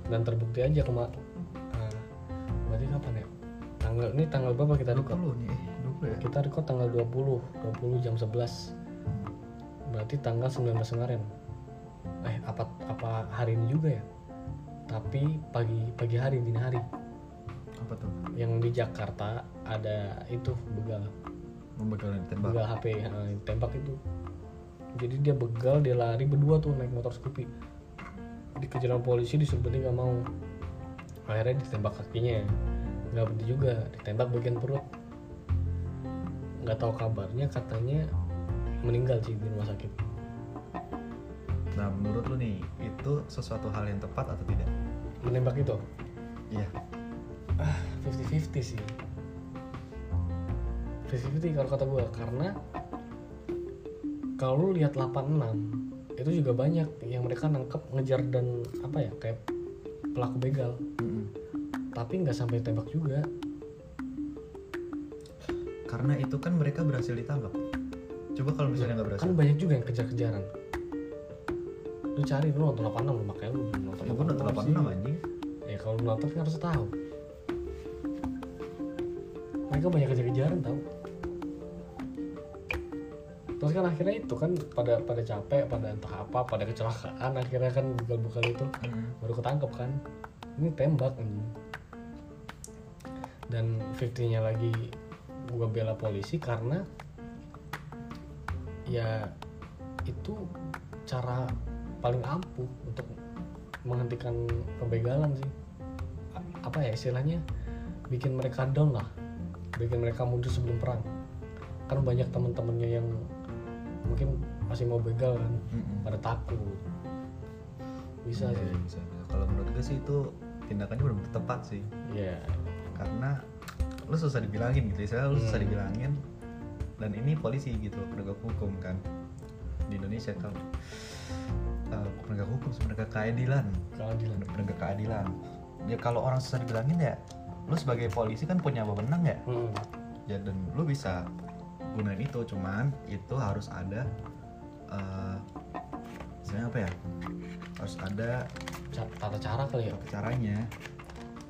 Dan terbukti aja kema ah, berarti kapan ya? Tanggal ini tanggal berapa kita record? 20 nih eh 20 ya? Kita record tanggal 20 20 jam 11 berarti tanggal 19 kemarin. Eh apa apa hari ini juga ya tapi pagi pagi hari dini hari. Apa tuh? Yang di Jakarta ada itu begal. Membegalin tembak begal HP eh, tembak itu. Jadi dia begal dia lari berdua tuh naik motor Scoopy. Dikejar polisi disuruh berhenti nggak mau. Akhirnya ditembak kakinya. Nggak berhenti juga ditembak bagian perut. Nggak tahu kabarnya katanya meninggal sih di rumah sakit. Nah menurut lu nih itu sesuatu hal yang tepat atau tidak menembak itu? Iya. 50-50 sih. 50-50 kalau kata gue karena kalau lu lihat 86 itu juga banyak yang mereka nangkep ngejar dan apa ya kayak pelaku begal. Mm-mm. tapi nggak sampai tembak juga. Karena itu kan mereka berhasil ditangkap. Coba kalau misalnya nggak berhasil. Kan banyak juga yang kejar-kejaran lu cari lu nonton 86 lu makanya lu belum nonton. Ya gue nonton 86 sih. anjing. Ya kalau lu nonton kan harus tahu. Mereka banyak kejar-kejaran tau terus kan akhirnya itu kan pada pada capek pada entah apa pada kecelakaan akhirnya kan bukan-bukan itu Hmm. baru ketangkep kan. Ini tembak dan 50 nya lagi gua bela polisi karena ya itu cara paling ampuh untuk menghentikan pembegalan sih. Apa ya istilahnya? Bikin mereka down lah. Bikin mereka mundur sebelum perang. Kan banyak teman-temannya yang mungkin masih mau begal kan. Mm-mm. pada takut. Bisa Iya, sih. bisa, bisa. kalau menurut gue sih itu tindakannya benar-benar tepat sih. Ya karena lu susah dibilangin gitu istilah lu susah Hmm. dibilangin. Dan ini polisi gitu penegak hukum kan di Indonesia kan penegak hukum penegak keadilan. Keadilan. Penegak keadilan. Ya kalau orang susah dibilangin ya lu sebagai polisi kan punya wewenang ya. Hmm. ya dan lu bisa gunain itu cuman itu harus ada misalnya apa ya? Harus ada tata cara kali ya? caranya.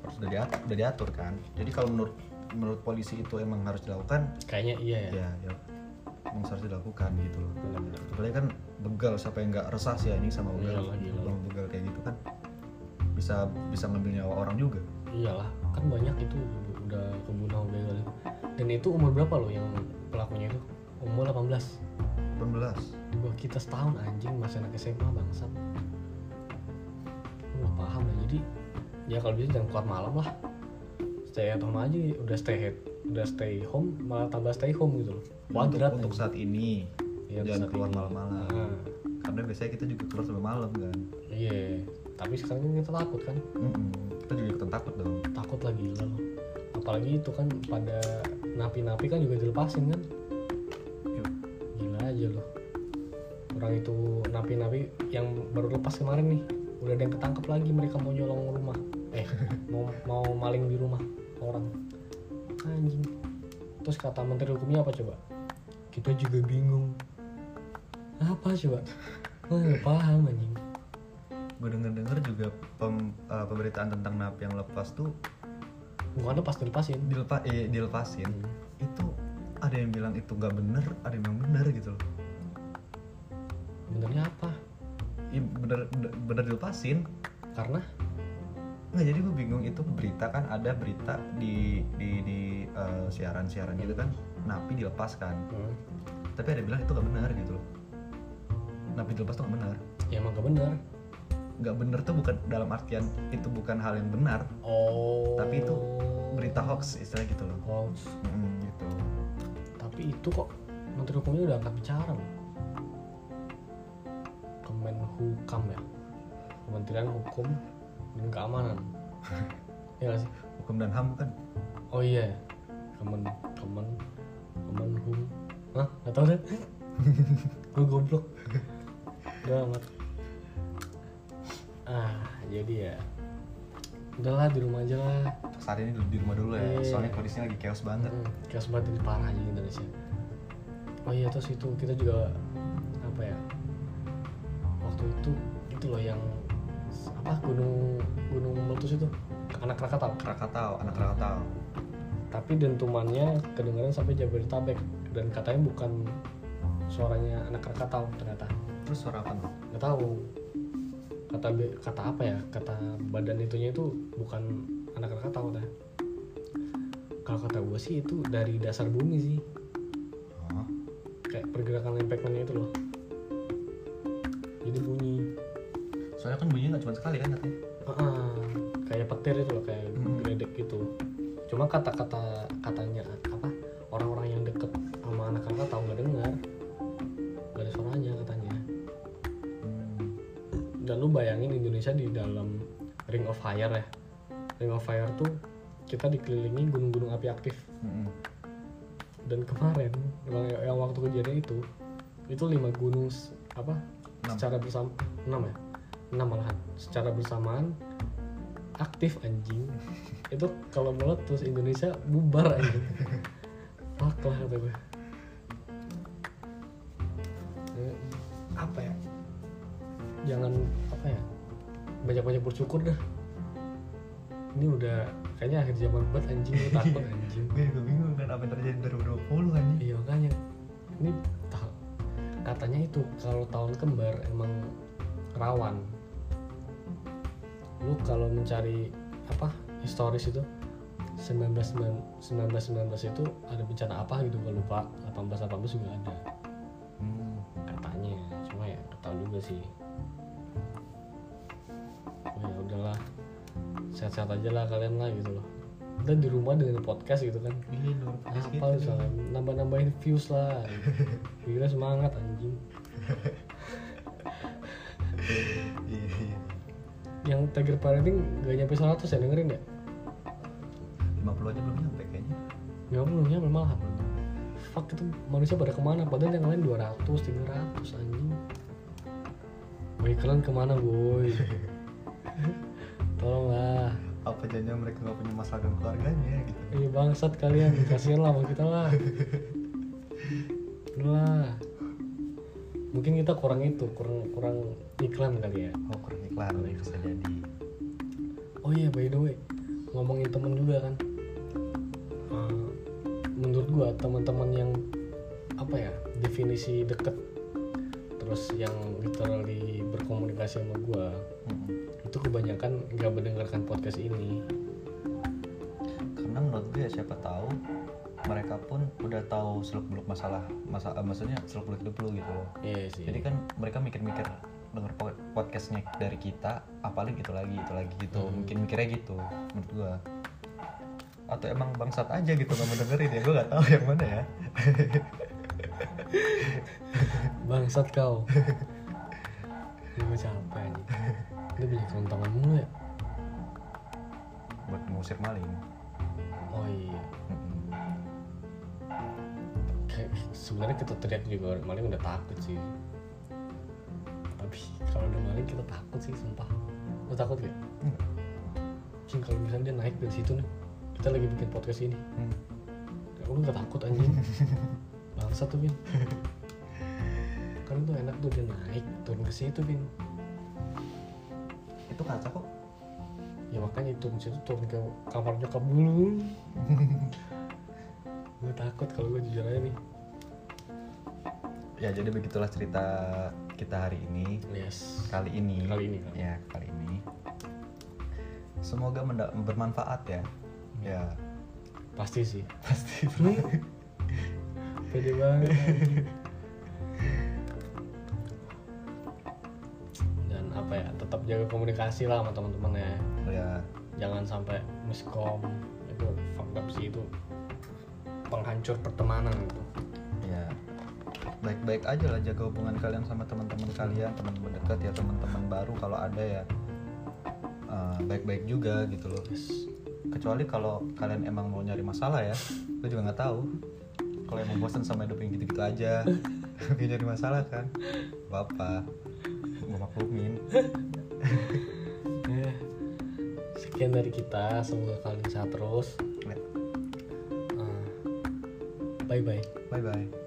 Harus udah diatur, udah diatur kan. Jadi kalau menurut menurut polisi itu emang harus dilakukan kayaknya iya ya. ya ya emang harus dilakukan gitu loh benar-benar. Apalagi kan begal siapa yang nggak resah sih ini sama begal. Iyalah, begal kayak gitu kan bisa bisa ngambil nyawa orang juga. Iyalah kan banyak itu udah kebunuh begal dan itu umur berapa loh yang pelakunya itu? Umur 18 18 di bawah kita setahun anjing masih anak SMA bangsat. Nggak paham ya jadi ya kalau bisa jangan keluar malam lah. Stay at home aja udah stay at, udah stay home malah tambah stay home gitu loh. Untuk, Wadrat untuk anjing. saat ini Iya, jangan saat keluar ini. malam-malam. Ah, karena biasanya kita juga keluar sampai malam kan? Iya tapi sekarang kan kita takut kan? Mm-mm. kita juga ikutan takut dong. Takut lagi gila loh. Apalagi itu kan pada napi-napi kan juga dilepasin kan? Yuk. gila aja loh. Orang itu napi-napi yang baru lepas kemarin nih udah ada yang ketangkep lagi mereka mau nyolong rumah. Eh mau mau maling di rumah orang anjing. Terus kata menteri hukumnya apa coba? Kita juga bingung. Apa coba? Oh, nggak paham anjing. Gue denger denger juga pem- uh, pemberitaan tentang napi yang lepas tuh bukannya pas dilepasin. Dilepas eh, dilepasin. Itu ada yang bilang itu nggak bener ada yang bilang bener gitu loh. Benernya apa? Bener bener, bener dilepasin. Karena nggak jadi gue bingung itu berita kan ada berita di di di uh, siaran-siaran gitu kan napi dilepaskan hmm, tapi ada bilang itu nggak benar gitu loh. Napi dilepas tuh nggak benar. Ya emang gak bener nggak bener tuh bukan dalam artian itu bukan hal yang benar. Oh. Tapi itu berita hoax istilah gitu loh. Hoax. Mm, gitu. Tapi itu kok menteri hukumnya udah angkat bicara loh. Kemenhukam ya? Kementerian Hukum dan Keamanan. Ya gak sih? Hukum dan ham kan? Oh iya. Kemen Kemen Kemenhum Hah? Gak tau deh gue goblok. Udah amat. Ah jadi ya. Udahlah di rumah aja lah. Saat ini di rumah dulu ya. Iya. soalnya kondisinya lagi chaos banget. Hmm, chaos banget ini parah aja di Indonesia. Oh iya terus itu kita juga apa ya? Waktu itu itu loh yang apa gunung gunung meletus itu anak Krakatau. Krakatau anak Krakatau Tapi dentumannya kedengaran sampai Jabodetabek dan katanya bukan suaranya anak Krakatau ternyata. terus suara apa tuh? Nggak tahu. Kata kata apa ya? Kata badan itunya itu bukan anak Krakatau dah. Kalau kata gue sih itu dari dasar bumi sih. Oh, kayak pergerakan lempekannya itu loh jadi bunyi soalnya kan bunyinya nggak cuma sekali kan katanya Ah, kayak petir itu loh kayak Hmm. geledek gitu cuma kata-kata katanya apa orang-orang yang deket sama anak kakak tahu nggak dengar gak ada suaranya katanya Hmm. dan lu bayangin Indonesia di dalam ring of fire ya ring of fire tuh kita dikelilingi gunung-gunung api aktif Mm-mm. dan kemarin yang, yang waktu kejadian itu itu lima gunung apa Enam. secara bersama enam ya enam malahan. Secara bersamaan aktif anjing. Itu kalau meletus Indonesia bubar anjing. Fuck lah kata gue Eh, apa ya? Jangan apa ya? Banyak-banyak bersyukur dah. Ini udah kayaknya akhir zaman banget anjing. Gue takut anjing. Gue juga bingung kan apa yang terjadi di 2020 kan Iya makanya. Ini ta- katanya itu kalau tahun kembar emang rawan. Lu kalau mencari apa historis itu 1919 1919 itu ada bencana apa gitu? Gue lupa. 18 18 juga ada. Hmm. katanya. Cuma ya tahu juga sih. Oh, ya udahlah. Sehat-sehat aja lah kalian lah gitu loh. Dan di rumah dengan podcast gitu kan. Iya apa gitu. nambah-nambahin views lah. Gila semangat anjing Tiger Parenting gak nyampe 100 ya dengerin ya? 50 aja belum nyampe kayaknya. ya belum nyampe malah fuck itu manusia pada ke mana? Padahal yang lain 200 300 anjing. Boy kalian ke mana boy? Tolonglah. Apa jangan mereka nggak punya masalah dengan keluarganya gitu? Iya bangsat kalian, kasihan lah sama kita lah. Lah. Mungkin kita kurang itu, kurang kurang iklan kali ya. oh kurang iklan bisa jadi Oh iya by the way, ngomongin temen juga kan. gua teman-teman yang apa ya definisi deket terus yang literally berkomunikasi sama gua Mm-mm. itu kebanyakan nggak mendengarkan podcast ini karena menurut gue ya siapa tahu mereka pun udah tahu seluk beluk masalah masa eh, maksudnya seluk beluk hidup lu gitu loh. Iya sih. Jadi kan mereka mikir-mikir denger po- podcastnya dari kita apalagi itu lagi itu lagi gitu. Hmm. mungkin mikirnya gitu menurut gua. Atau emang bangsat aja gitu nggak mau dengerin ya? Gue nggak tahu yang mana ya. Bangsat kau. Gue capek nih lu banyak tontonan mulu ya? Buat ngusir maling. Oh iya sebenarnya kita teriak juga maling udah takut sih. Tapi kalau udah maling kita takut sih sumpah. Lu takut gak? Enggak. Mungkin kalau misalnya dia naik dari situ nih kita lagi bikin podcast ini. Hmm. ya, lu gak takut anjing. Bangsa tuh Vin. Kan itu enak tuh dia naik turun ke situ Vin. Itu kaca kok. Ya makanya turun situ turun ke kamar nyokap dulu takut kalau gue jujur aja nih. Ya jadi begitulah cerita kita hari ini. Yes. Kali ini. Kali ini, kali. ya kali ini. Semoga bermanfaat ya. Ya. Pasti sih. Pasti. Pede banget. Dan apa ya tetap jaga komunikasi lah sama teman-teman ya. Ya jangan sampai miskom. Itu fuck up sih itu penghancur pertemanan gitu. Ya baik-baik aja lah jaga hubungan kalian sama teman-teman kalian teman-teman dekat ya teman-teman baru kalau ada ya. Eh, baik-baik juga gitu loh. Kecuali kalau kalian emang mau nyari masalah ya gue juga nggak tahu. Kalau emang bosan sama hidup yang gitu-gitu aja Gak nyari masalah kan? Apa gue maklumin. Ya. sekian dari kita semoga kalian sehat terus 拜拜。拜拜。